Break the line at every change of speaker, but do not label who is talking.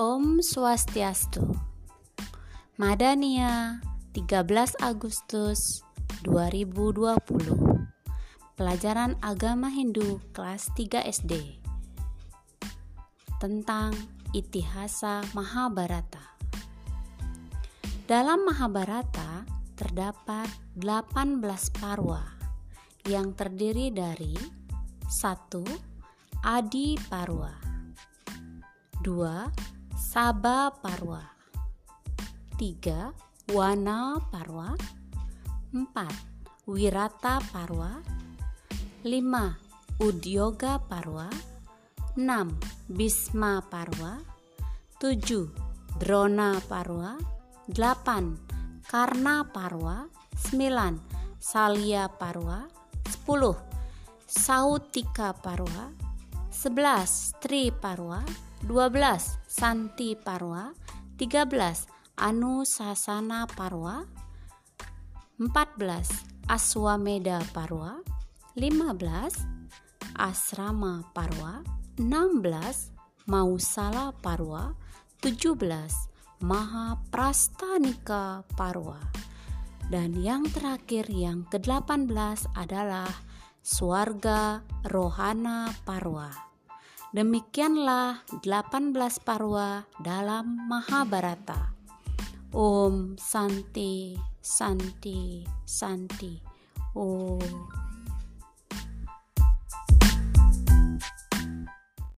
Om Swastiastu. Madania, 13 Agustus 2020. Pelajaran Agama Hindu kelas 3 SD. Tentang Itihasa Mahabharata. Dalam Mahabharata terdapat 18 parwa yang terdiri dari 1. Adi Parwa 2. Saba Parwa 3. Wana Parwa 4. Wirata Parwa 5. Udyoga Parwa 6. Bisma Parwa 7. Drona Parwa 8. Karna Parwa 9. Salya Parwa 10. Sautika Parwa 11. Tri Parwa 12. Santi Parwa 13. Anu Sasana Parwa 14. Aswameda Parwa 15 Asrama Parwa 16 Mausala Parwa 17 Mahaprastanika Parwa dan yang terakhir yang ke-18 adalah Swarga Rohana Parwa Demikianlah 18 parwa dalam Mahabharata. Om Santi Santi Santi. Om